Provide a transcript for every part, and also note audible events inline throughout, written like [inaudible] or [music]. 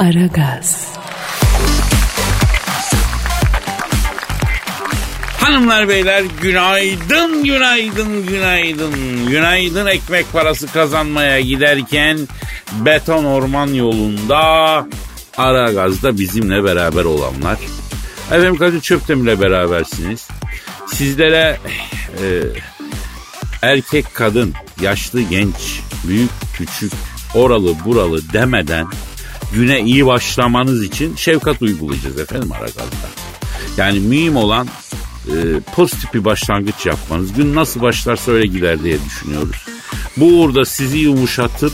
Aragaz. Hanımlar beyler günaydın günaydın günaydın. Günaydın ekmek parası kazanmaya giderken beton orman yolunda ara gazda bizimle beraber olanlar. Efendim Kadir Çöptemir'le berabersiniz. Sizlere e, erkek kadın, yaşlı genç, büyük küçük, oralı buralı demeden güne iyi başlamanız için şefkat uygulayacağız efendim ara gazda. Yani mühim olan e, pozitif bir başlangıç yapmanız. Gün nasıl başlarsa öyle gider diye düşünüyoruz. Bu uğurda sizi yumuşatıp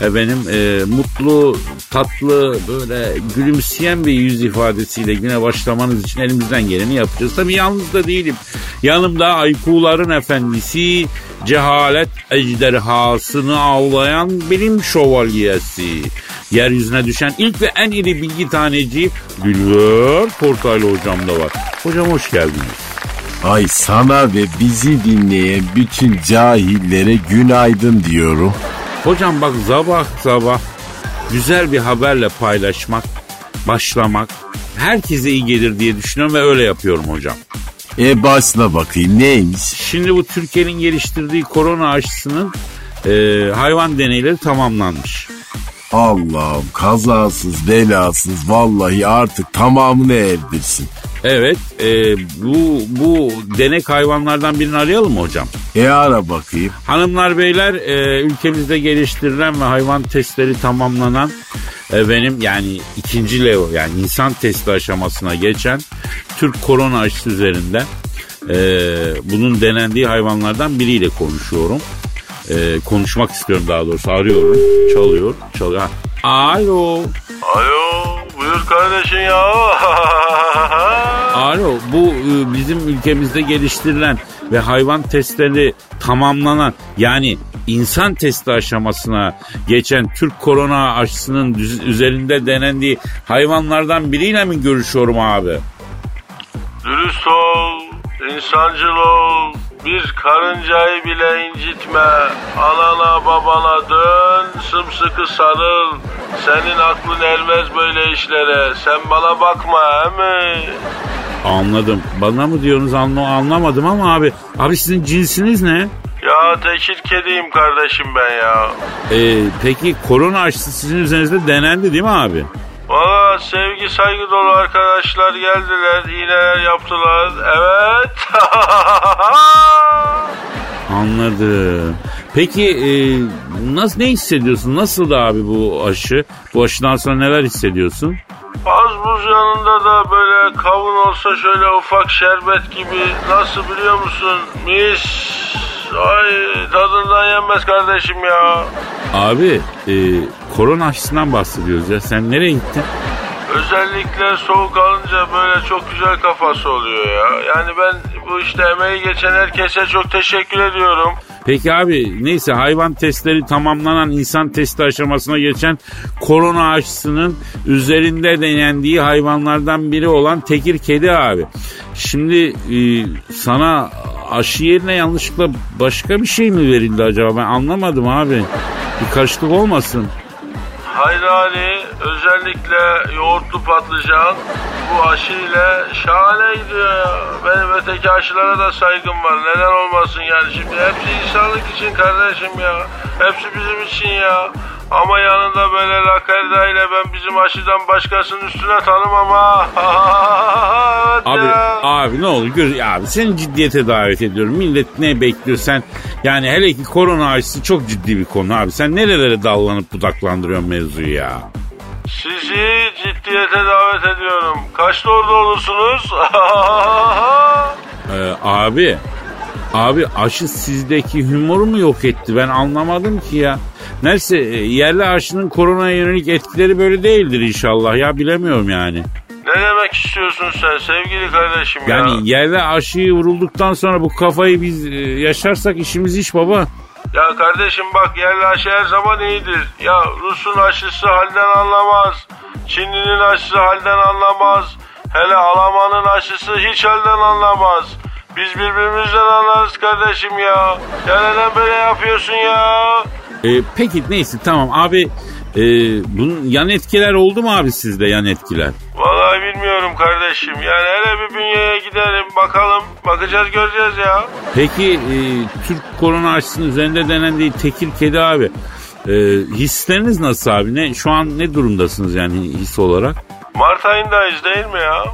efendim e, mutlu, tatlı, böyle gülümseyen bir yüz ifadesiyle güne başlamanız için elimizden geleni yapacağız. Tabii yalnız da değilim. Yanımda Aykuların efendisi, cehalet ejderhasını avlayan bilim şövalyesi. Yeryüzüne düşen ilk ve en iri bilgi taneci Gülver Portaylı hocam da var. Hocam hoş geldiniz. Ay sana ve bizi dinleyen bütün cahillere günaydın diyorum. Hocam bak sabah sabah güzel bir haberle paylaşmak, başlamak herkese iyi gelir diye düşünüyorum ve öyle yapıyorum hocam. E başla bakayım neymiş? Şimdi bu Türkiye'nin geliştirdiği korona aşısının e, hayvan deneyleri tamamlanmış. Allah'ım kazasız belasız vallahi artık tamamını erdirsin. Evet e, bu, bu denek hayvanlardan birini arayalım mı hocam? E ara bakayım. Hanımlar beyler e, ülkemizde geliştirilen ve hayvan testleri tamamlanan e, benim yani ikinci level yani insan testi aşamasına geçen Türk korona aşısı üzerinde e, bunun denendiği hayvanlardan biriyle konuşuyorum. E, konuşmak istiyorum daha doğrusu arıyorum çalıyor çalıyor. Alo. Alo buyur kardeşim ya. [laughs] Alo bu e, bizim ülkemizde geliştirilen ve hayvan testleri tamamlanan yani insan testi aşamasına geçen Türk korona aşısının üzerinde denendiği hayvanlardan biriyle mi görüşüyorum abi? Dürüst ol, insancıl ol. Bir karıncayı bile incitme. Anana babana dön, sımsıkı sarıl. Senin aklın ermez böyle işlere. Sen bana bakma he mi? Anladım. Bana mı diyorsunuz anla anlamadım ama abi. Abi sizin cinsiniz ne? Ya tekir kediyim kardeşim ben ya. Ee, peki korona aşısı sizin üzerinizde denendi değil mi abi? Valla sevgi saygı dolu arkadaşlar geldiler, iğneler yaptılar. Evet. [laughs] Anladım. Peki e, nasıl ne hissediyorsun? Nasıl da abi bu aşı? Bu aşıdan sonra neler hissediyorsun? Az buz yanında da böyle kavun olsa şöyle ufak şerbet gibi nasıl biliyor musun? Mis. Ay tadından yenmez kardeşim ya. Abi e, korona aşısından bahsediyoruz ya. Sen nereye gittin? Özellikle soğuk alınca böyle çok güzel kafası oluyor ya. Yani ben bu işte emeği geçen herkese çok teşekkür ediyorum. Peki abi neyse hayvan testleri tamamlanan insan testi aşamasına geçen korona aşısının üzerinde denendiği hayvanlardan biri olan tekir kedi abi. Şimdi e, sana aşı yerine yanlışlıkla başka bir şey mi verildi acaba ben anlamadım abi. Bir karışıklık olmasın. Hayır Ali özellikle yoğurtlu patlıcan bu aşı ile şahane gidiyor ya. Benim öteki aşılara da saygım var. Neden olmasın yani şimdi hepsi insanlık için kardeşim ya. Hepsi bizim için ya. Ama yanında böyle lakarda ile ben bizim aşıdan başkasının üstüne tanımam ha. [laughs] evet Abi ya. abi ne olur gör abi seni ciddiyete davet ediyorum. Millet ne bekliyor sen? Yani hele ki korona aşısı çok ciddi bir konu abi. Sen nerelere dallanıp budaklandırıyorsun mevzuyu ya? Sizi ciddiyete davet ediyorum. Kaçta orada olursunuz? [laughs] Ee, abi abi aşı sizdeki humoru mu yok etti? Ben anlamadım ki ya. Neyse e, yerli aşının koronaya yönelik etkileri böyle değildir inşallah ya bilemiyorum yani. ne demek istiyorsun sen sevgili kardeşim ya? Yani yerli aşıyı vurulduktan sonra bu kafayı biz e, yaşarsak işimiz iş baba. Ya kardeşim bak yerli aşı her zaman iyidir. Ya Rus'un aşısı halden anlamaz. Çinli'nin aşısı halden anlamaz. Hele Alman'ın aşısı hiç halden anlamaz. Biz birbirimizden anlarız kardeşim ya. Ya neden böyle yapıyorsun ya? E, peki neyse tamam abi Ee, bunun yan etkiler oldu mu abi sizde yan etkiler? Vallahi bilmiyorum kardeşim. Yani hele bir bünyeye gidelim bakalım. Bakacağız göreceğiz ya. Peki e, Türk korona aşısının üzerinde denendiği tekir kedi abi. E, hisleriniz nasıl abi? Ne Şu an ne durumdasınız yani his olarak? Mart ayındayız değil mi ya?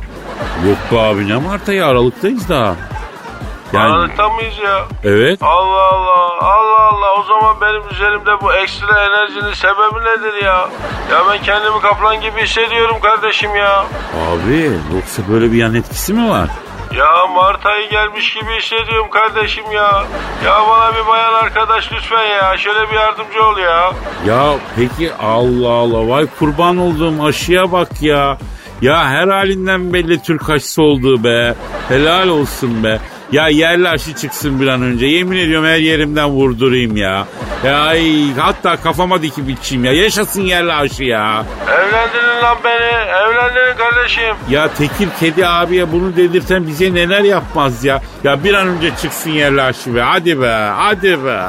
Yok be abi ne Mart ayı Aralık'tayız daha. Yani Aralıkta mıyız ya? evet. Allah Allah Allah Allah o zaman benim üzerimde bu ekstra enerjinin sebebi nedir ya? Ya ben kendimi kaplan gibi hissediyorum kardeşim ya. Abi yoksa böyle bir yan etkisi mi var? Ya Mart ayı gelmiş gibi hissediyorum kardeşim ya. Ya bana bir bayan arkadaş lütfen ya. Şöyle bir yardımcı ol ya. Ya peki Allah Allah vay kurban olduğum aşıya bak ya. Ya her halinden belli Türk aşısı olduğu be. Helal olsun be. Ya yerli aşı çıksın bir an önce. Yemin ediyorum her yerimden vurdurayım ya. Ya ay, hatta kafama dikip içeyim ya. Yaşasın yerli aşı ya. Evlendirin lan beni. Evlendirin kardeşim. Ya Tekir Kedi abiye bunu dedirten bize neler yapmaz ya. Ya bir an önce çıksın yerli aşı be. Hadi be. Hadi be.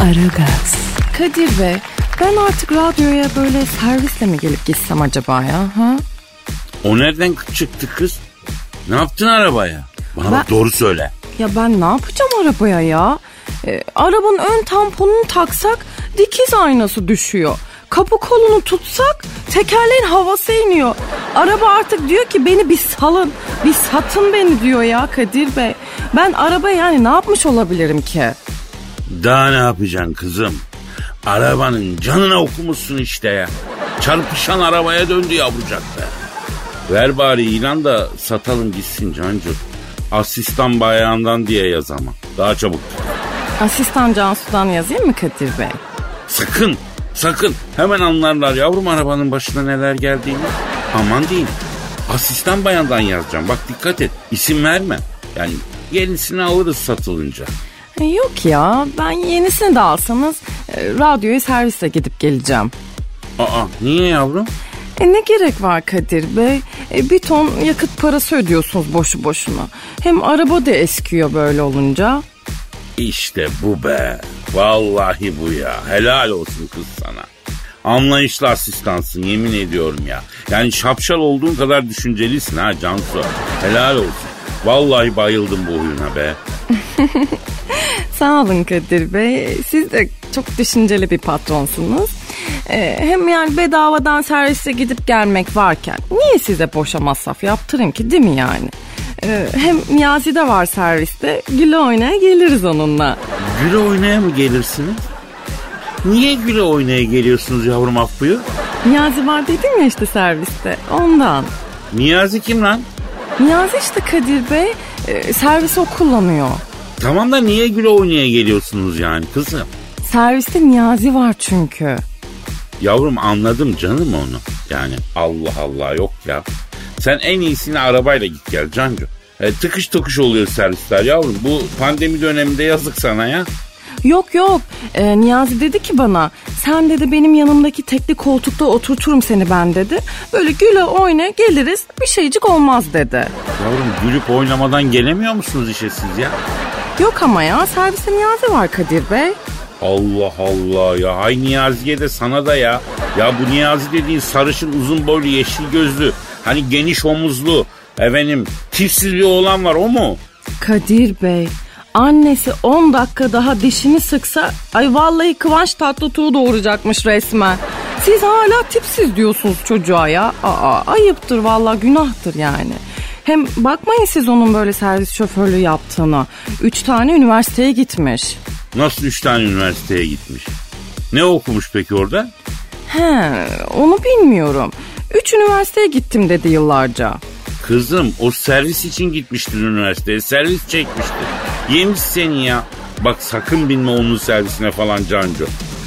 Aragaz. Kadir Bey, ben artık radyoya böyle servisle mi gelip gitsem acaba ya? Ha? O nereden çıktı kız? Ne yaptın arabaya? Bana bak Ben- doğru söyle. Ya ben ne yapacağım arabaya ya? Ee, arabanın ön tamponunu taksak dikiz aynası düşüyor. Kapı kolunu tutsak tekerleğin havası iniyor. Araba artık diyor ki beni bir salın, bir satın beni diyor ya Kadir Bey. Ben araba yani ne yapmış olabilirim ki? Daha ne yapacaksın kızım? Arabanın canına okumuşsun işte ya. Çarpışan arabaya döndü yavrucak be. Ver bari ilan da satalım gitsin Cancu. Asistan bayağından diye yaz ama. Daha çabuk. Asistan Cansu'dan yazayım mı Kadir Bey? Sakın, sakın. Hemen anlarlar yavrum arabanın başına neler geldiğini. Aman diyeyim. Asistan bayandan yazacağım. Bak dikkat et. İsim verme. Yani yenisini alırız satılınca. Yok ya ben yenisini de alsanız e, radyoya servisle gidip geleceğim. Aa niye yavrum? E ne gerek var Kadir Bey? E, bir ton yakıt parası ödüyorsunuz boşu boşuna. Hem araba da eskiyor böyle olunca. İşte bu be. Vallahi bu ya. Helal olsun kız sana. Anlayışlı asistansın yemin ediyorum ya. Yani şapşal olduğun kadar düşüncelisin ha Cansu. Helal olsun. Vallahi bayıldım bu huyuna be. [laughs] Sağ olun Kadir Bey. Siz de çok düşünceli bir patronsunuz. E, hem yani bedavadan servise gidip gelmek varken niye size boşa masraf yaptırayım ki değil mi yani? E, hem Niyazi de var serviste. Güle oynaya geliriz onunla. Güle oynaya mı gelirsiniz? Niye güle oynaya geliyorsunuz yavrum af buyur? Niyazi var dedim ya işte serviste. Ondan. Niyazi kim lan? Niyazi işte Kadir Bey. e, servisi o kullanıyor. Tamam da niye güle oynaya geliyorsunuz yani kızım? Serviste Niyazi var çünkü. Yavrum anladım canım onu. Yani Allah Allah yok ya. Sen en iyisini arabayla git gel Cancu. E, tıkış tıkış oluyor servisler yavrum. Bu pandemi döneminde yazık sana ya. Yok yok. E, Niyazi dedi ki bana sen dedi benim yanımdaki tekli koltukta oturturum seni ben dedi. Böyle güle oyna geliriz bir şeycik olmaz dedi. Yavrum gülüp oynamadan gelemiyor musunuz işe siz ya? Yok ama ya serviste Niyazi var Kadir Bey. Allah Allah ya. Hay Niyazi'ye de sana da ya. Ya bu Niyazi dediğin sarışın uzun boylu yeşil gözlü. Hani geniş omuzlu. Efendim tipsiz bir oğlan var o mu? Kadir Bey annesi 10 dakika daha dişini sıksa ay vallahi Kıvanç Tatlıtuğ doğuracakmış resmen. Siz hala tipsiz diyorsunuz çocuğa ya. Aa, ayıptır vallahi günahtır yani. Hem bakmayın siz onun böyle servis şoförlüğü yaptığına. Üç tane üniversiteye gitmiş. Nasıl üç tane üniversiteye gitmiş? Ne okumuş peki orada? He, onu bilmiyorum. Üç üniversiteye gittim dedi yıllarca. Kızım o servis için gitmiştir üniversiteye. Servis çekmiştir. Yemiş seni ya. Bak sakın binme onun servisine falan Cancu.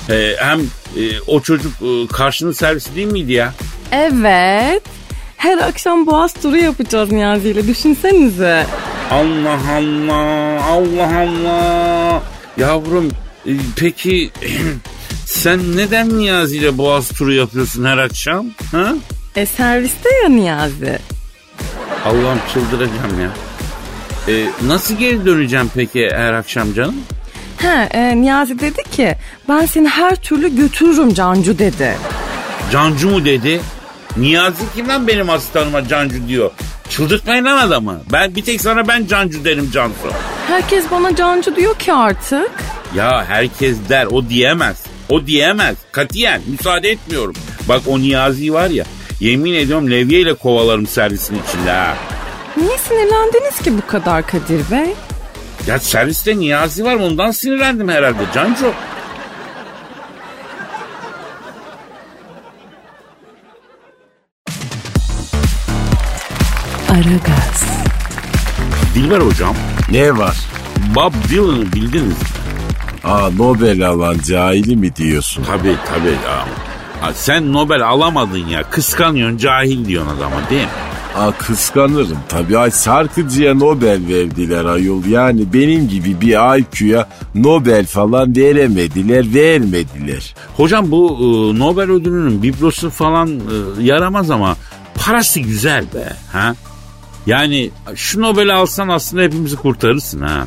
Ee, hem e, o çocuk e, karşının servisi değil miydi ya? Evet. Her akşam boğaz turu yapacağız Niyazi ile düşünsenize. Allah Allah Allah Allah. Yavrum e, peki [clears throat] sen neden Niyazi ile boğaz turu yapıyorsun her akşam? Ha? E serviste ya Niyazi. Allah'ım çıldıracağım ya. E, nasıl geri döneceğim peki her akşam canım? He, e, Niyazi dedi ki ben seni her türlü götürürüm Cancu dedi. Cancu mu dedi? Niyazi kim lan benim asistanıma Cancu diyor. Çıldırtmayın lan adamı. Ben bir tek sana ben Cancu derim Cansu. Herkes bana Cancu diyor ki artık. Ya herkes der o diyemez. O diyemez. Katiyen müsaade etmiyorum. Bak o Niyazi var ya yemin ediyorum levyeyle kovalarım servisin içinde ha. Niye sinirlendiniz ki bu kadar Kadir Bey? Ya serviste Niyazi var ondan sinirlendim herhalde Cancu. Dilber hocam Ne var? Bob Dylan'ı bildiniz mi? Aa Nobel alan cahili mi diyorsun? Tabii tabii ya. Ha, sen Nobel alamadın ya. Kıskanıyorsun cahil diyorsun adama değil mi? Aa kıskanırım tabii. Ay şarkıcıya Nobel verdiler ayol. Yani benim gibi bir IQ'ya Nobel falan veremediler, vermediler. Hocam bu e, Nobel ödülünün biblosu falan e, yaramaz ama parası güzel be. Ha? Yani şu Nobel'i alsan aslında hepimizi kurtarırsın ha.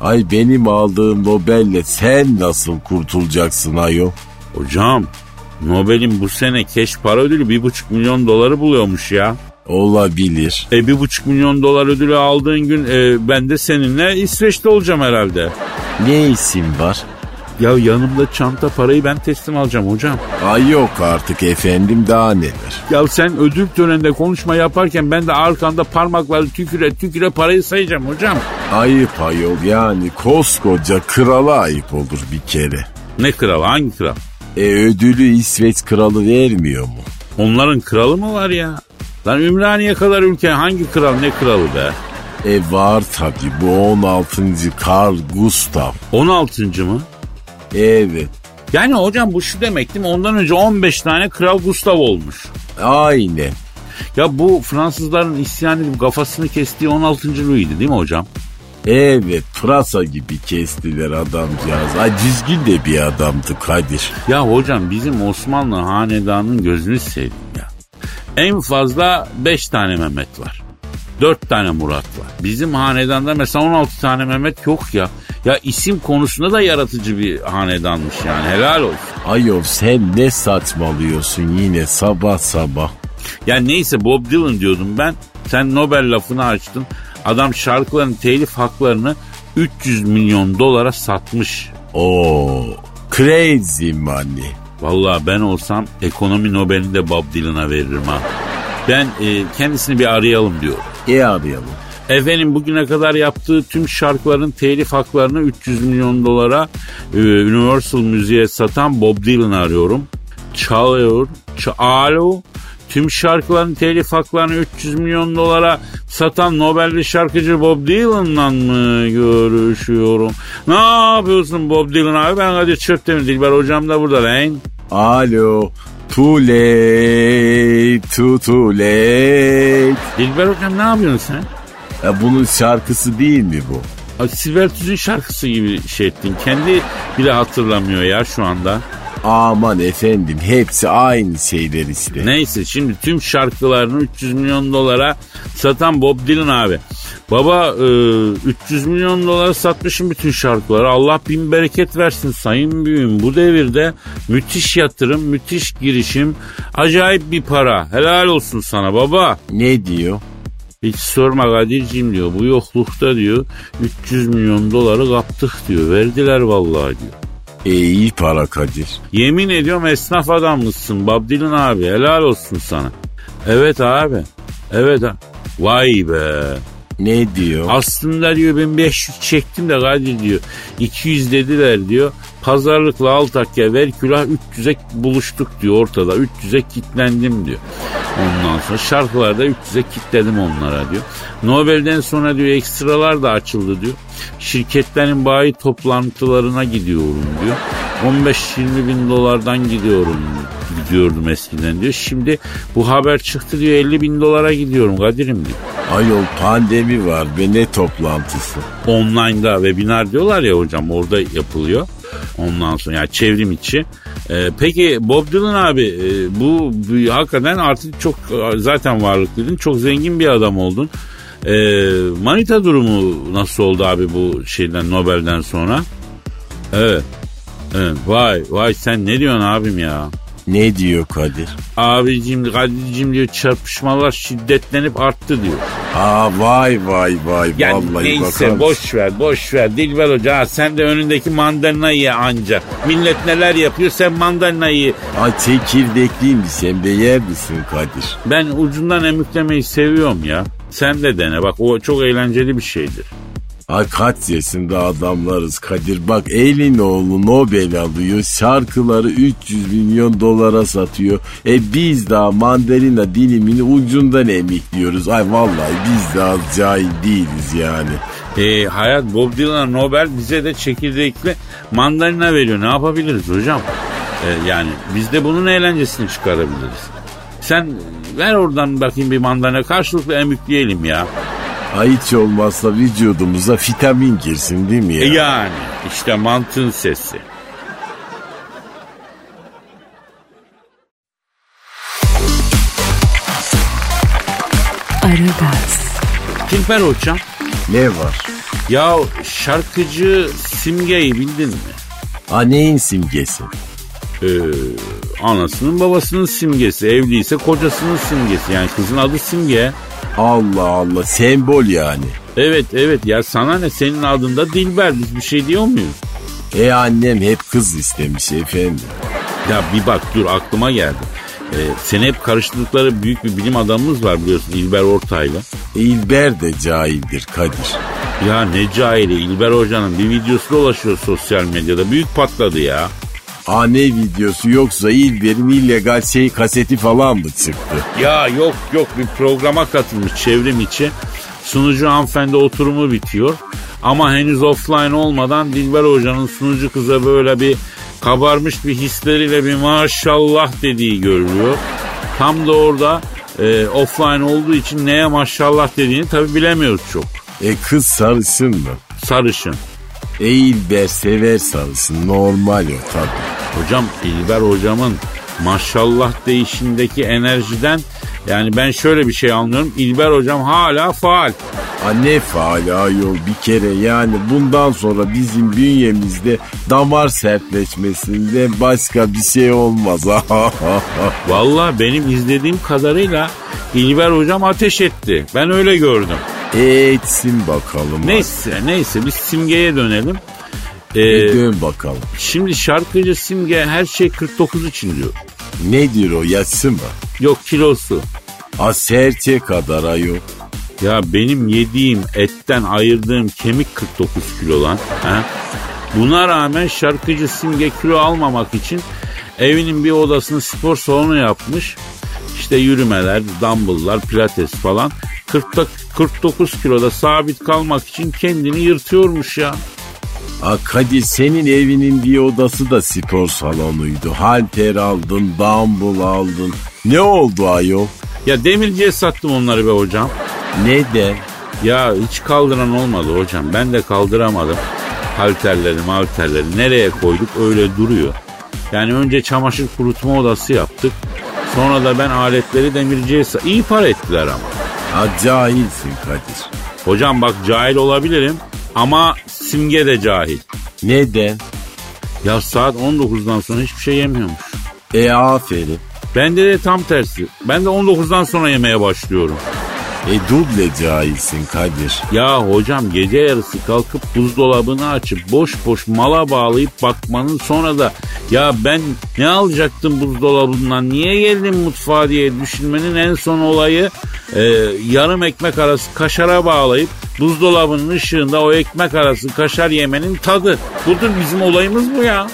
Ay benim aldığım Nobel'le sen nasıl kurtulacaksın ayol? Hocam Nobel'in bu sene keş para ödülü bir buçuk milyon doları buluyormuş ya. Olabilir. E bir buçuk milyon dolar ödülü aldığın gün e, ben de seninle İsveç'te olacağım herhalde. Ne isim var? Ya yanımda çanta parayı ben teslim alacağım hocam. Ay yok artık efendim daha neler. Ya sen ödül töreninde konuşma yaparken ben de arkanda parmakları tüküre tüküre parayı sayacağım hocam. Ayıp ayol yani koskoca krala ayıp olur bir kere. Ne kralı hangi kral? E ödülü İsveç kralı vermiyor mu? Onların kralı mı var ya? Lan Ümraniye kadar ülke hangi kral ne kralı be? E var tabi bu 16. Carl Gustav. 16. mı? Evet Yani hocam bu şu demek değil mi? Ondan önce 15 tane kral Gustav olmuş. aynen. Ya bu Fransızların isyan edip kafasını kestiği 16. Louis'di değil mi hocam? Evet pırasa gibi kestiler adamcağız. Ay dizgin de bir adamdı Kadir. Ya hocam bizim Osmanlı hanedanının gözünü seveyim ya. En fazla 5 tane Mehmet var. 4 tane Murat var. Bizim hanedanda mesela 16 tane Mehmet yok ya. Ya isim konusunda da yaratıcı bir hanedanmış yani helal olsun. Ayol sen ne saçmalıyorsun yine sabah sabah. Ya neyse Bob Dylan diyordum ben. Sen Nobel lafını açtın. Adam şarkıların telif haklarını 300 milyon dolara satmış. Oo crazy money. Vallahi ben olsam ekonomi Nobel'ini de Bob Dylan'a veririm ha. Ben e, kendisini bir arayalım diyorum. E arayalım. Efendim bugüne kadar yaptığı tüm şarkıların telif haklarını 300 milyon dolara e, Universal Müziğe satan Bob Dylan'ı arıyorum. Çalıyor. Alo. Tüm şarkıların telif haklarını 300 milyon dolara satan Nobel'li şarkıcı Bob Dylan'la mı görüşüyorum? Ne yapıyorsun Bob Dylan abi? Ben Kadir Çöptemir Dilber hocam da burada lan. Alo. Too late, too, too late. Dilber hocam ne yapıyorsun sen? Ya bunun şarkısı değil mi bu? Sibel Tüzün şarkısı gibi şey ettin. Kendi bile hatırlamıyor ya şu anda. Aman efendim hepsi aynı şeyler işte. Neyse şimdi tüm şarkılarını 300 milyon dolara satan Bob Dylan abi. Baba e, 300 milyon dolara satmışım bütün şarkıları. Allah bin bereket versin sayın büyüğüm. Bu devirde müthiş yatırım, müthiş girişim, acayip bir para. Helal olsun sana baba. Ne diyor? Hiç sorma Kadir'cim diyor. Bu yoklukta diyor 300 milyon doları kaptık diyor. Verdiler vallahi diyor. E iyi para Kadir. Yemin ediyorum esnaf adammışsın Bob Dylan abi. Helal olsun sana. Evet abi. Evet ha. Vay be. Ne diyor? Aslında diyor ben 500 çektim de Kadir diyor. 200 dediler diyor. Pazarlıkla al takya ver külah 300'e buluştuk diyor ortada. 300'e kitlendim diyor. Ondan sonra şarkılarda 300'e kitledim onlara diyor. Nobel'den sonra diyor ekstralar da açıldı diyor. Şirketlerin bayi toplantılarına gidiyorum diyor. 15-20 bin dolardan gidiyorum gidiyordum eskiden diyor. Şimdi bu haber çıktı diyor 50 bin dolara gidiyorum Kadir'im diyor. Ayol pandemi var ve ne toplantısı? online'da webinar diyorlar ya hocam orada yapılıyor. Ondan sonra yani çevrim içi. Ee, peki Bob Dylan abi e, bu, bu hakikaten artık çok e, zaten varlıklıydın. Çok zengin bir adam oldun. Ee, manita durumu nasıl oldu abi bu şeyden Nobel'den sonra? Evet. evet. Vay vay sen ne diyorsun abim ya? Ne diyor Kadir? Abicim Kadir'cim diyor çarpışmalar şiddetlenip arttı diyor. Aa vay vay vay Yani vallahi neyse bakar boş ver boş ver Dilber Hoca ha, sen de önündeki mandalina ye anca. Millet neler yapıyor sen mandalina ye. Ay çekirdekliyim sen de yer misin Kadir? Ben ucundan emüklemeyi seviyorum ya. Sen de dene bak o çok eğlenceli bir şeydir. Ay kaç yaşında adamlarız Kadir. Bak Elinoğlu Nobel alıyor. Şarkıları 300 milyon dolara satıyor. E biz daha mandalina dilimini ucundan emikliyoruz. Ay vallahi biz de az cahil değiliz yani. E, hayat Bob Dylan Nobel bize de çekirdekli mandalina veriyor. Ne yapabiliriz hocam? E, yani biz de bunun eğlencesini çıkarabiliriz. Sen ver oradan bakayım bir mandalina karşılıklı emükleyelim ya. Ay hiç olmazsa vücudumuza vitamin girsin değil mi ya? Yani işte mantığın sesi. Aragaz, Tilper hocam Ne var? ya şarkıcı Simge'yi bildin mi? Ha neyin simgesi? Ee, anasının babasının simgesi. Evliyse kocasının simgesi. Yani kızın adı Simge. Allah Allah sembol yani. Evet evet ya sana ne senin adında Dilber biz bir şey diyor muyuz? E annem hep kız istemiş efendim. Ya bir bak dur aklıma geldi. Ee, seni hep karıştırdıkları büyük bir bilim adamımız var biliyorsun İlber Ortaylı. İlber de cahildir Kadir. Ya ne cahili İlber Hoca'nın bir videosu dolaşıyor sosyal medyada. Büyük patladı ya. Ane videosu yoksa İlber'in illegal şey kaseti falan mı çıktı? Ya yok yok bir programa katılmış çevrim içi. Sunucu hanımefendi oturumu bitiyor. Ama henüz offline olmadan Dilber Hoca'nın sunucu kıza böyle bir kabarmış bir hisleriyle bir maşallah dediği görülüyor. Tam da orada e, offline olduğu için neye maşallah dediğini tabi bilemiyoruz çok. E kız sarışın mı? Sarışın. E İlber sever sarışın normal o tabii. Hocam İlber hocamın maşallah değişindeki enerjiden yani ben şöyle bir şey anlıyorum. İlber hocam hala faal. Anne faali ayol bir kere yani bundan sonra bizim bünyemizde damar sertleşmesinde başka bir şey olmaz. [laughs] Vallahi benim izlediğim kadarıyla İlber hocam ateş etti. Ben öyle gördüm. Etsin bakalım. Neyse neyse biz simgeye dönelim. Ee, Bir dön bakalım. şimdi şarkıcı simge her şey 49 için diyor. Nedir o yası mı? Yok kilosu. A serçe kadar ayol. Ya benim yediğim etten ayırdığım kemik 49 kilo lan. Ha? Buna rağmen şarkıcı Simge kilo almamak için evinin bir odasını spor salonu yapmış. İşte yürümeler, dumbbelllar, pilates falan. 40, 49 kiloda sabit kalmak için kendini yırtıyormuş ya. A Kadir senin evinin bir odası da spor salonuydu. Halter aldın, dumbbell aldın. Ne oldu ayol? Ya demirciye sattım onları be hocam. Neden? Ya hiç kaldıran olmadı hocam. Ben de kaldıramadım. Halterleri malterleri nereye koyduk öyle duruyor. Yani önce çamaşır kurutma odası yaptık. Sonra da ben aletleri demirciye sa- iyi para ettiler ama. Ha cahilsin Kadir. Hocam bak cahil olabilirim ama simge de cahil. Neden? Ya saat 19'dan sonra hiçbir şey yemiyormuş. E aferin. Bende de tam tersi. Ben de 19'dan sonra yemeye başlıyorum. E duble cahilsin Kadir. Ya hocam gece yarısı kalkıp buzdolabını açıp boş boş mala bağlayıp bakmanın sonra da ya ben ne alacaktım buzdolabından niye geldim mutfağa diye düşünmenin en son olayı e, yarım ekmek arası kaşara bağlayıp buzdolabının ışığında o ekmek arası kaşar yemenin tadı. Budur bizim olayımız bu ya.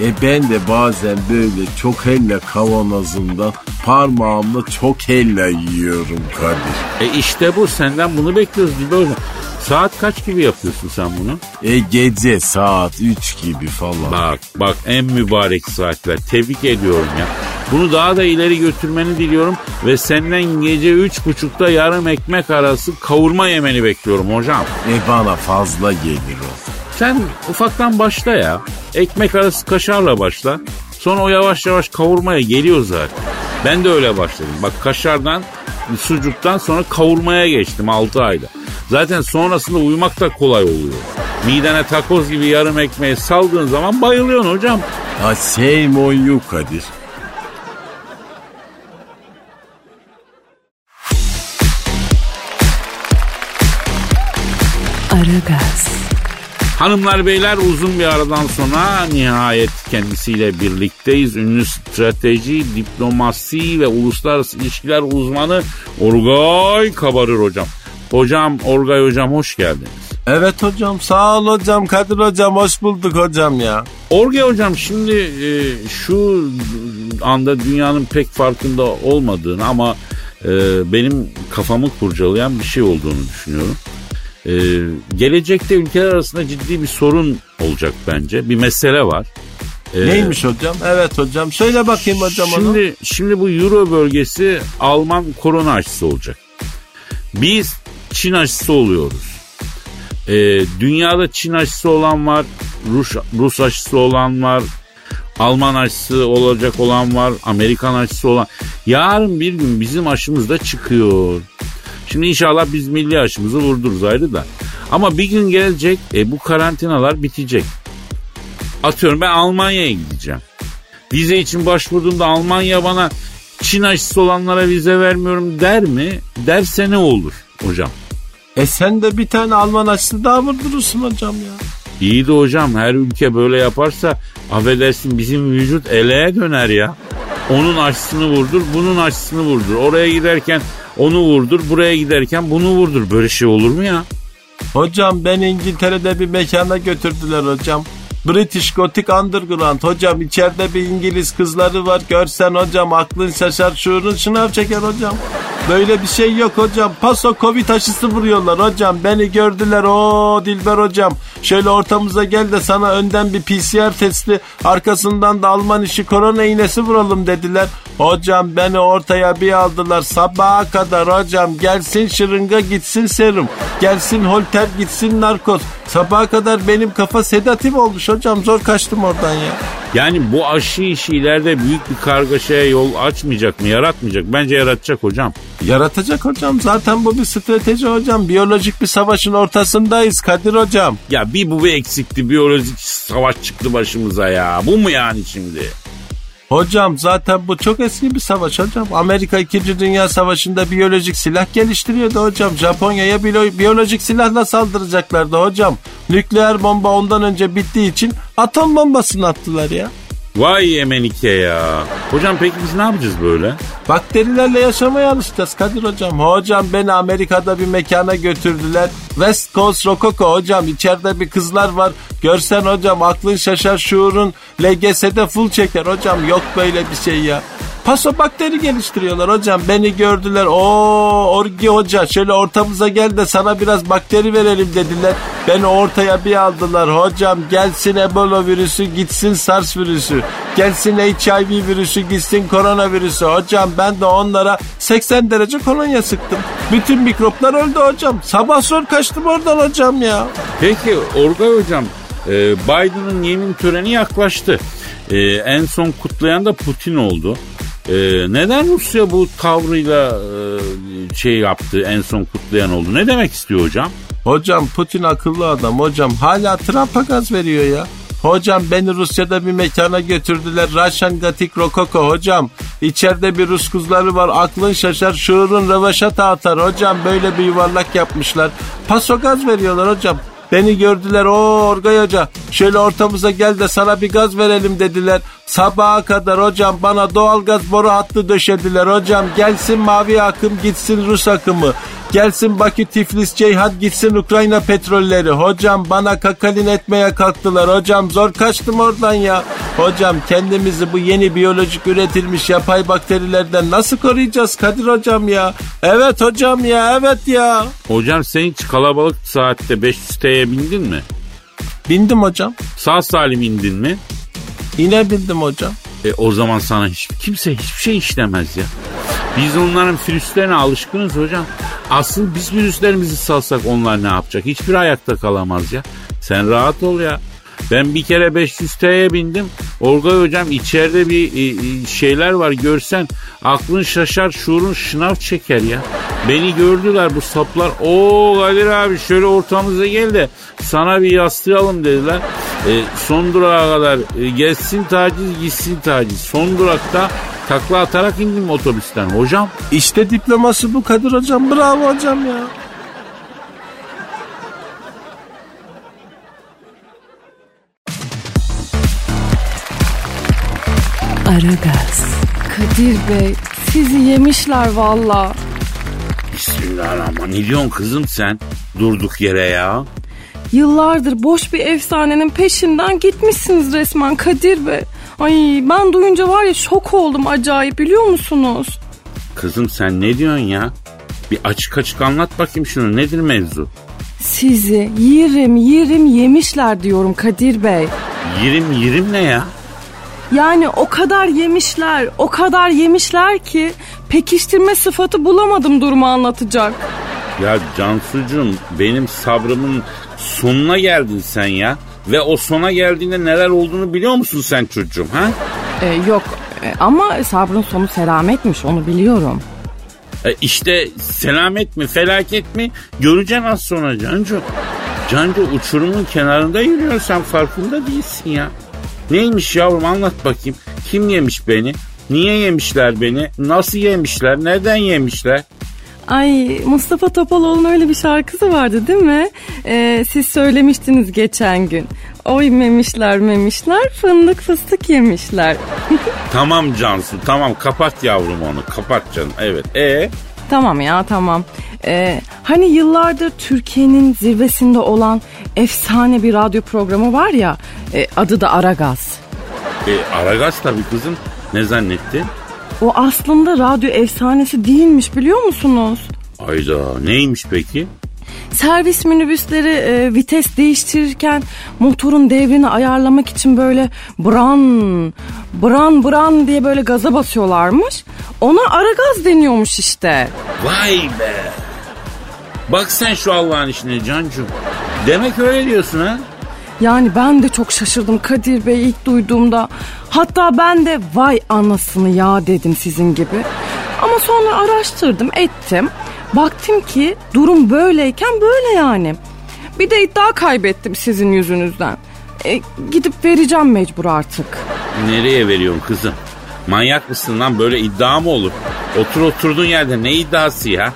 E ben de bazen böyle çok helle kavanozundan parmağımla çok helle yiyorum Kadir. E işte bu senden bunu bekliyoruz gibi hocam. Saat kaç gibi yapıyorsun sen bunu? E gece saat 3 gibi falan. Bak bak en mübarek saatler. Tebrik ediyorum ya. Bunu daha da ileri götürmeni diliyorum ve senden gece üç buçukta yarım ekmek arası kavurma yemeni bekliyorum hocam. E bana fazla gelir o. Sen ufaktan başla ya. Ekmek arası kaşarla başla. Sonra o yavaş yavaş kavurmaya geliyor zaten. Ben de öyle başladım. Bak kaşardan sucuktan sonra kavurmaya geçtim 6 ayda. Zaten sonrasında uyumak da kolay oluyor. Midene takoz gibi yarım ekmeği saldığın zaman bayılıyorsun hocam. Ha same on you Kadir. Aragaz, Hanımlar beyler uzun bir aradan sonra nihayet kendisiyle birlikteyiz. Ünlü strateji, diplomasi ve uluslararası ilişkiler uzmanı Orgay Kabarır hocam. Hocam Orgay hocam hoş geldiniz. Evet hocam sağ ol hocam Kadir hocam hoş bulduk hocam ya. Orgay hocam şimdi e, şu anda dünyanın pek farkında olmadığını ama e, benim kafamı kurcalayan bir şey olduğunu düşünüyorum. E, gelecekte ülkeler arasında ciddi bir sorun olacak bence. Bir mesele var. E, Neymiş hocam? Evet hocam söyle bakayım hocam onu. Şimdi şimdi bu Euro bölgesi Alman korona aşısı olacak. Biz Çin aşısı oluyoruz. Ee, dünyada Çin aşısı olan var, Rus, Rus aşısı olan var, Alman aşısı olacak olan var, Amerikan aşısı olan. Yarın bir gün bizim aşımız da çıkıyor. Şimdi inşallah biz milli aşımızı vurduruz ayrı da. Ama bir gün gelecek e, bu karantinalar bitecek. Atıyorum ben Almanya'ya gideceğim. Vize için başvurduğumda Almanya bana Çin aşısı olanlara vize vermiyorum der mi? Derse ne olur hocam? E sen de bir tane Alman aşısı daha vurdurursun hocam ya. İyi de hocam her ülke böyle yaparsa affedersin bizim vücut eleğe döner ya. Onun aşısını vurdur, bunun aşısını vurdur. Oraya giderken onu vurdur, buraya giderken bunu vurdur. Böyle şey olur mu ya? Hocam ben İngiltere'de bir mekana götürdüler hocam. British Gothic Underground hocam içeride bir İngiliz kızları var görsen hocam aklın şaşar şuurun şınav çeker hocam. Böyle bir şey yok hocam. Paso Covid aşısı vuruyorlar hocam. Beni gördüler o Dilber hocam. Şöyle ortamıza gel de sana önden bir PCR testi arkasından da Alman işi korona iğnesi vuralım dediler. Hocam beni ortaya bir aldılar sabaha kadar hocam gelsin şırınga gitsin serum. Gelsin holter gitsin narkoz. Sabaha kadar benim kafa sedatif olmuş hocam zor kaçtım oradan ya. Yani bu aşı işi ileride büyük bir kargaşaya yol açmayacak mı, yaratmayacak? Bence yaratacak hocam. Yaratacak hocam zaten bu bir strateji hocam. Biyolojik bir savaşın ortasındayız Kadir hocam. Ya bir bu bir eksikti, biyolojik savaş çıktı başımıza ya. Bu mu yani şimdi? Hocam zaten bu çok eski bir savaş hocam. Amerika 2. Dünya Savaşı'nda biyolojik silah geliştiriyordu hocam. Japonya'ya biyo- biyolojik silahla saldıracaklardı hocam. Nükleer bomba ondan önce bittiği için atom bombasını attılar ya. Vay Emenike ya. Hocam peki biz ne yapacağız böyle? Bakterilerle yaşamaya alışacağız Kadir hocam. Hocam beni Amerika'da bir mekana götürdüler. West Coast Rococo hocam içeride bir kızlar var. Görsen hocam aklın şaşar şuurun LGS'de full çeker hocam. Yok böyle bir şey ya. Paso bakteri geliştiriyorlar hocam. Beni gördüler. O Orgi hoca şöyle ortamıza gel de sana biraz bakteri verelim dediler. Beni ortaya bir aldılar. Hocam gelsin Ebola virüsü gitsin SARS virüsü. Gelsin HIV virüsü gitsin koronavirüsü. Hocam ben de onlara 80 derece kolonya sıktım. Bütün mikroplar öldü hocam. Sabah zor kaçtım oradan hocam ya. Peki Orgay hocam e, Biden'ın yemin töreni yaklaştı. E, en son kutlayan da Putin oldu. E, neden Rusya bu tavrıyla e, şey yaptı en son kutlayan oldu? Ne demek istiyor hocam? Hocam Putin akıllı adam hocam. Hala Trump'a gaz veriyor ya. Hocam beni Rusya'da bir mekana götürdüler. Russian Gothic Rococo hocam. İçeride bir Rus kızları var. Aklın şaşar şuurun rövaşata atar. Hocam böyle bir yuvarlak yapmışlar. Paso gaz veriyorlar hocam. Beni gördüler o Orgay Hoca şöyle ortamıza gel de sana bir gaz verelim dediler. Sabaha kadar hocam bana doğalgaz boru hattı döşediler hocam. Gelsin mavi akım gitsin Rus akımı. Gelsin Bakü Tiflis Ceyhan gitsin Ukrayna petrolleri. Hocam bana kakalin etmeye kalktılar. Hocam zor kaçtım oradan ya. Hocam kendimizi bu yeni biyolojik üretilmiş yapay bakterilerden nasıl koruyacağız Kadir hocam ya? Evet hocam ya evet ya. Hocam sen hiç kalabalık saatte 500T'ye bindin mi? Bindim hocam. Sağ salim indin mi? Yine bindim hocam. E, o zaman sana hiç, kimse hiçbir şey işlemez ya. Biz onların virüslerine alışkınız hocam. Asıl biz virüslerimizi salsak onlar ne yapacak? Hiçbir ayakta kalamaz ya. Sen rahat ol ya. Ben bir kere 500 T'ye bindim. Orgay hocam içeride bir e, e, şeyler var görsen aklın şaşar şuurun şınav çeker ya. Beni gördüler bu saplar. O Kadir abi şöyle ortamıza gel de sana bir yaslayalım dediler. E, son durağa kadar e, gelsin taciz gitsin taciz. Son durakta takla atarak indim otobüsten hocam. İşte diploması bu Kadir hocam. Bravo hocam ya. Aragaz. Kadir Bey sizi yemişler valla. Bismillahirrahmanirrahim. Ne diyorsun kızım sen? Durduk yere ya. Yıllardır boş bir efsanenin peşinden gitmişsiniz resmen Kadir Bey. Ay ben duyunca var ya şok oldum acayip biliyor musunuz? Kızım sen ne diyorsun ya? Bir açık açık anlat bakayım şunu. Nedir mevzu? Sizi yirim yirim yemişler diyorum Kadir Bey. Yirim yirim ne ya? Yani o kadar yemişler, o kadar yemişler ki pekiştirme sıfatı bulamadım durumu anlatacak. Ya Cansucuğum benim sabrımın sonuna geldin sen ya. Ve o sona geldiğinde neler olduğunu biliyor musun sen çocuğum ha? Ee, yok e, ama sabrın sonu selametmiş onu biliyorum. E işte selamet mi felaket mi göreceksin az sonra Cancu. Cancu uçurumun kenarında yürüyorsun sen farkında değilsin ya. Neymiş yavrum anlat bakayım. Kim yemiş beni? Niye yemişler beni? Nasıl yemişler? Neden yemişler? Ay Mustafa Topaloğlu'nun öyle bir şarkısı vardı değil mi? Ee, siz söylemiştiniz geçen gün. Oy memişler memişler fındık fıstık yemişler. [laughs] Tamam Cansu tamam kapat yavrum onu kapat canım evet. E tamam ya tamam. Ee, hani yıllardır Türkiye'nin zirvesinde olan efsane bir radyo programı var ya e, adı da Aragaz. e, Aragaz tabii kızım ne zannettin? O aslında radyo efsanesi değilmiş biliyor musunuz? Ayda neymiş peki? Servis minibüsleri e, vites değiştirirken motorun devrini ayarlamak için böyle bran, bran bran diye böyle gaza basıyorlarmış. Ona ara gaz deniyormuş işte. Vay be. Bak sen şu Allah'ın işine Cancu. Demek öyle diyorsun ha? Yani ben de çok şaşırdım Kadir Bey ilk duyduğumda. Hatta ben de vay anasını ya dedim sizin gibi. Ama sonra araştırdım ettim. Baktım ki durum böyleyken böyle yani. Bir de iddia kaybettim sizin yüzünüzden. E, gidip vereceğim mecbur artık. Nereye veriyorsun kızım? Manyak mısın lan böyle iddia mı olur? Otur oturduğun yerde ne iddiası ya?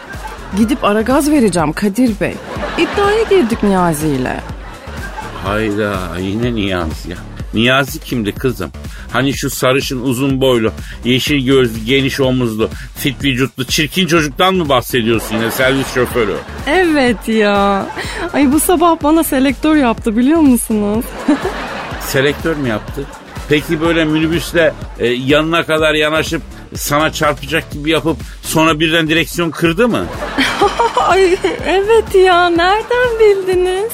Gidip ara gaz vereceğim Kadir Bey. İddiaya girdik Niyazi ile. Hayda yine Niyazi ya. Niyazi kimdi kızım? Hani şu sarışın uzun boylu, yeşil gözlü, geniş omuzlu, fit vücutlu, çirkin çocuktan mı bahsediyorsun yine servis şoförü? Evet ya. Ay bu sabah bana selektör yaptı biliyor musunuz? [laughs] Selektör mü yaptı? Peki böyle minibüsle e, yanına kadar yanaşıp sana çarpacak gibi yapıp sonra birden direksiyon kırdı mı? [laughs] Ay evet ya nereden bildiniz?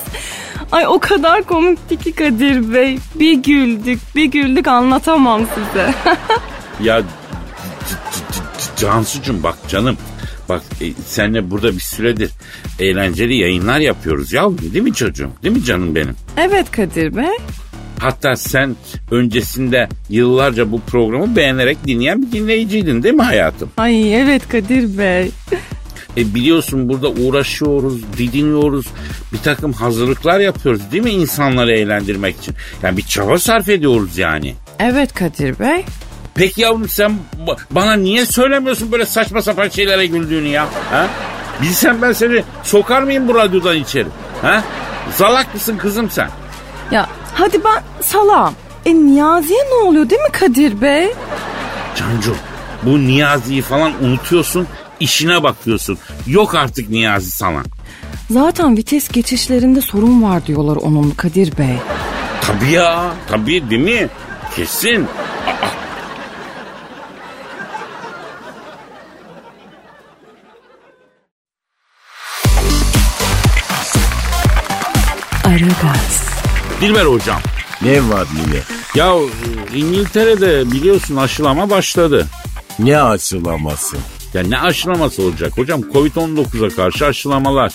Ay o kadar komikti ki Kadir Bey. Bir güldük bir güldük anlatamam size. [laughs] ya Cansucuğum bak canım. Bak e, senle burada bir süredir eğlenceli yayınlar yapıyoruz ya değil mi çocuğum? Değil mi canım benim? evet Kadir Bey. Hatta sen öncesinde yıllarca bu programı beğenerek dinleyen bir dinleyiciydin değil mi hayatım? Ay evet Kadir Bey. E biliyorsun burada uğraşıyoruz, didiniyoruz, bir takım hazırlıklar yapıyoruz değil mi insanları eğlendirmek için? Yani bir çaba sarf ediyoruz yani. Evet Kadir Bey. Peki yavrum sen ba- bana niye söylemiyorsun böyle saçma sapan şeylere güldüğünü ya? Ha? Bilsem ben seni sokar mıyım bu radyodan içeri? Ha? Zalak mısın kızım sen? Ya hadi ben salam. E Niyazi'ye ne oluyor değil mi Kadir Bey? Cancu bu Niyazi'yi falan unutuyorsun işine bakıyorsun. Yok artık Niyazi sana. Zaten vites geçişlerinde sorun var diyorlar onun Kadir Bey. Tabii ya tabii değil mi? Kesin. Aragaz. Dilber hocam. Ne var yine? Ya e, İngiltere'de biliyorsun aşılama başladı. Ne açılaması? Ya ne aşılaması olacak hocam? Covid-19'a karşı aşılamalar.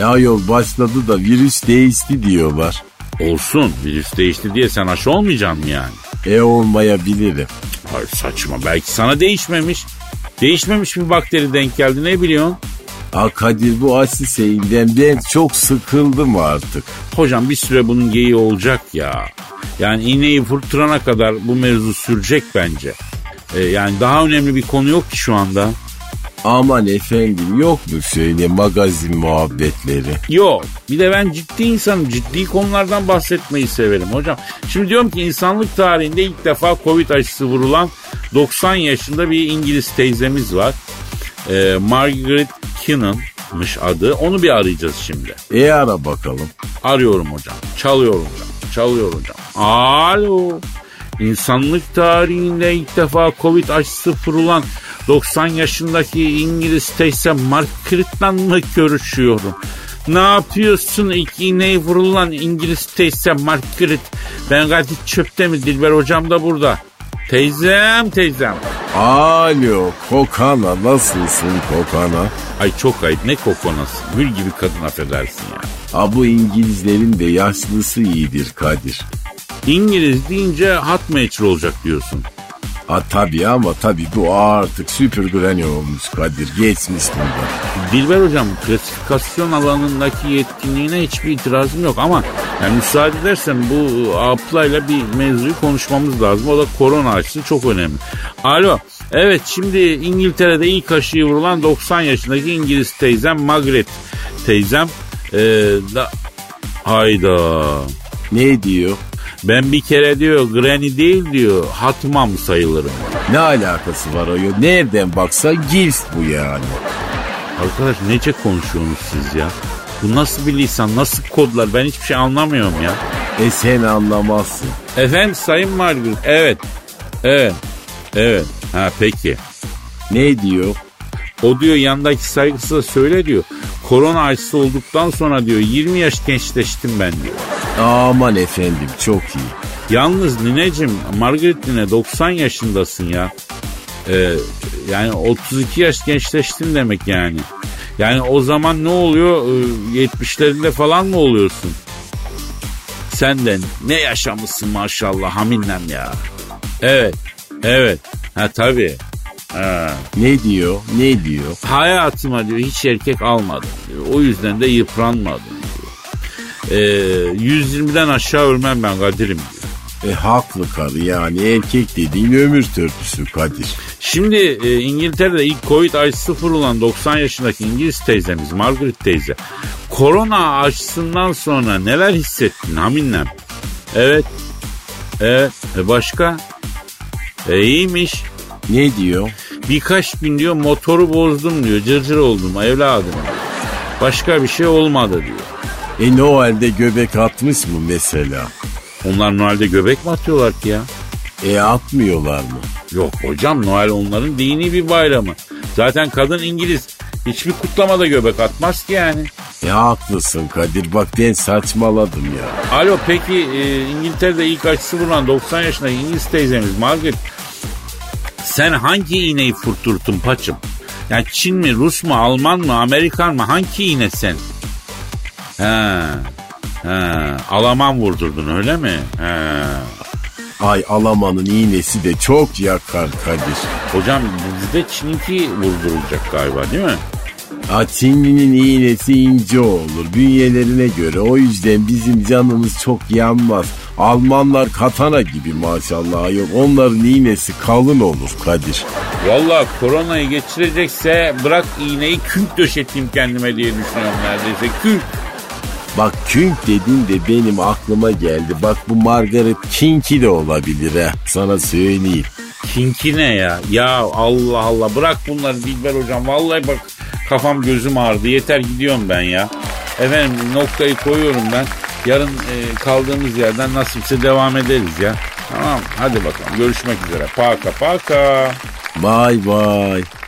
Ya yol başladı da virüs değişti diyorlar. Olsun virüs değişti diye sen aşı olmayacaksın mı yani? E olmayabilirim. Ay saçma belki sana değişmemiş. Değişmemiş bir bakteri denk geldi ne biliyorsun? Ha Kadir bu aşı şeyinden ben çok sıkıldım artık. Hocam bir süre bunun geyiği olacak ya. Yani iğneyi fırtırana kadar bu mevzu sürecek bence. Ee, yani daha önemli bir konu yok ki şu anda. Aman efendim yok mu şöyle magazin muhabbetleri? Yok. Bir de ben ciddi insanım. Ciddi konulardan bahsetmeyi severim hocam. Şimdi diyorum ki insanlık tarihinde ilk defa Covid aşısı vurulan 90 yaşında bir İngiliz teyzemiz var. Ee, Margaret Kinnon'mış adı. Onu bir arayacağız şimdi. E ara bakalım. Arıyorum hocam. Çalıyorum hocam. Çalıyor hocam. Alo. İnsanlık tarihinde ilk defa Covid aşısı vurulan 90 yaşındaki İngiliz teyze Margaret'la mı görüşüyorum? Ne yapıyorsun ilk iğneyi vurulan İngiliz teyze Margaret? Ben Kadir Çöp'te mi Dilber hocam da burada. Teyzem teyzem. Alo Kokana nasılsın Kokana? Ay çok ayıp ne kokonası. Gül gibi kadın affedersin ya. Ha bu İngilizlerin de yaşlısı iyidir Kadir. İngiliz deyince hat meçhul olacak diyorsun. Ha tabii ama tabii bu artık süper granny olmuş Kadir geçmiş bundan. Dilber hocam klasifikasyon alanındaki yetkinliğine hiçbir itirazım yok ama yani müsaade edersen bu ablayla bir mevzuyu konuşmamız lazım. O da korona aşısı çok önemli. Alo evet şimdi İngiltere'de ilk aşıyı vurulan 90 yaşındaki İngiliz teyzem Margaret teyzem ee, da hayda Ne diyor? Ben bir kere diyor granny değil diyor hatmam sayılırım. Ne alakası var o? Nereden baksa Gils bu yani. Arkadaş nece konuşuyorsunuz siz ya? Bu nasıl bir lisan, nasıl kodlar ben hiçbir şey anlamıyorum ya. E sen anlamazsın. Efendim Sayın Margaret, evet, evet, evet. Ha peki. Ne diyor? O diyor yandaki saygısıza söyle diyor. Korona aşısı olduktan sonra diyor 20 yaş gençleştim ben diyor. Aman efendim çok iyi. Yalnız nineciğim Margaret nine 90 yaşındasın ya. Ee, yani 32 yaş gençleştin demek yani. Yani o zaman ne oluyor? Ee, 70'lerinde falan mı oluyorsun? Sen de ne yaşamışsın maşallah haminlem ya. Evet, evet. Ha tabii. Ha. Ne diyor? Ne diyor? Hayatıma diyor hiç erkek almadım diyor. O yüzden de yıpranmadım diyor. Ee, 120'den aşağı ölmem ben Kadir'im diyor. E haklı karı yani erkek dediğin ömür törpüsü Kadir. Şimdi e, İngiltere'de ilk Covid aşısı vurulan 90 yaşındaki İngiliz teyzemiz Margaret teyze. Korona aşısından sonra neler hissettin haminlem? Evet. Evet. E başka? E iyiymiş. Ne diyor? Birkaç gün diyor motoru bozdum diyor. Cırcır oldum evladım. Başka bir şey olmadı diyor. E Noel'de göbek atmış mı mesela? Onlar Noel'de göbek mi atıyorlar ki ya? E atmıyorlar mı? Yok hocam Noel onların dini bir bayramı. Zaten kadın İngiliz. Hiçbir kutlamada göbek atmaz ki yani. E haklısın Kadir bak ben saçmaladım ya. Alo peki e, İngiltere'de ilk aşısı vurulan 90 yaşındaki İngiliz teyzemiz Margaret sen hangi iğneyi fırtırttın paçım? Yani Çin mi, Rus mu, Alman mı, Amerikan mı? Hangi iğne sen? Ha, ha, Alaman vurdurdun öyle mi? Ha. Ay Alaman'ın iğnesi de çok yakar Kadir. Hocam bizde Çin'inki vurdurulacak galiba değil mi? Ha Çinli'nin iğnesi ince olur bünyelerine göre. O yüzden bizim canımız çok yanmaz. Almanlar katana gibi maşallah yok. Onların iğnesi kalın olur Kadir. Valla koronayı geçirecekse bırak iğneyi künk döşeteyim kendime diye düşünüyorum neredeyse. Künk. Bak künk dedin de benim aklıma geldi. Bak bu Margaret Kink'i de olabilir ha. Sana söyleyeyim. Kinki ne ya? Ya Allah Allah bırak bunları Dilber hocam. Vallahi bak kafam gözüm ağrıdı. Yeter gidiyorum ben ya. Efendim noktayı koyuyorum ben. Yarın e, kaldığımız yerden nasipse devam ederiz ya. Tamam hadi bakalım görüşmek üzere. Paka paka. Bye bye.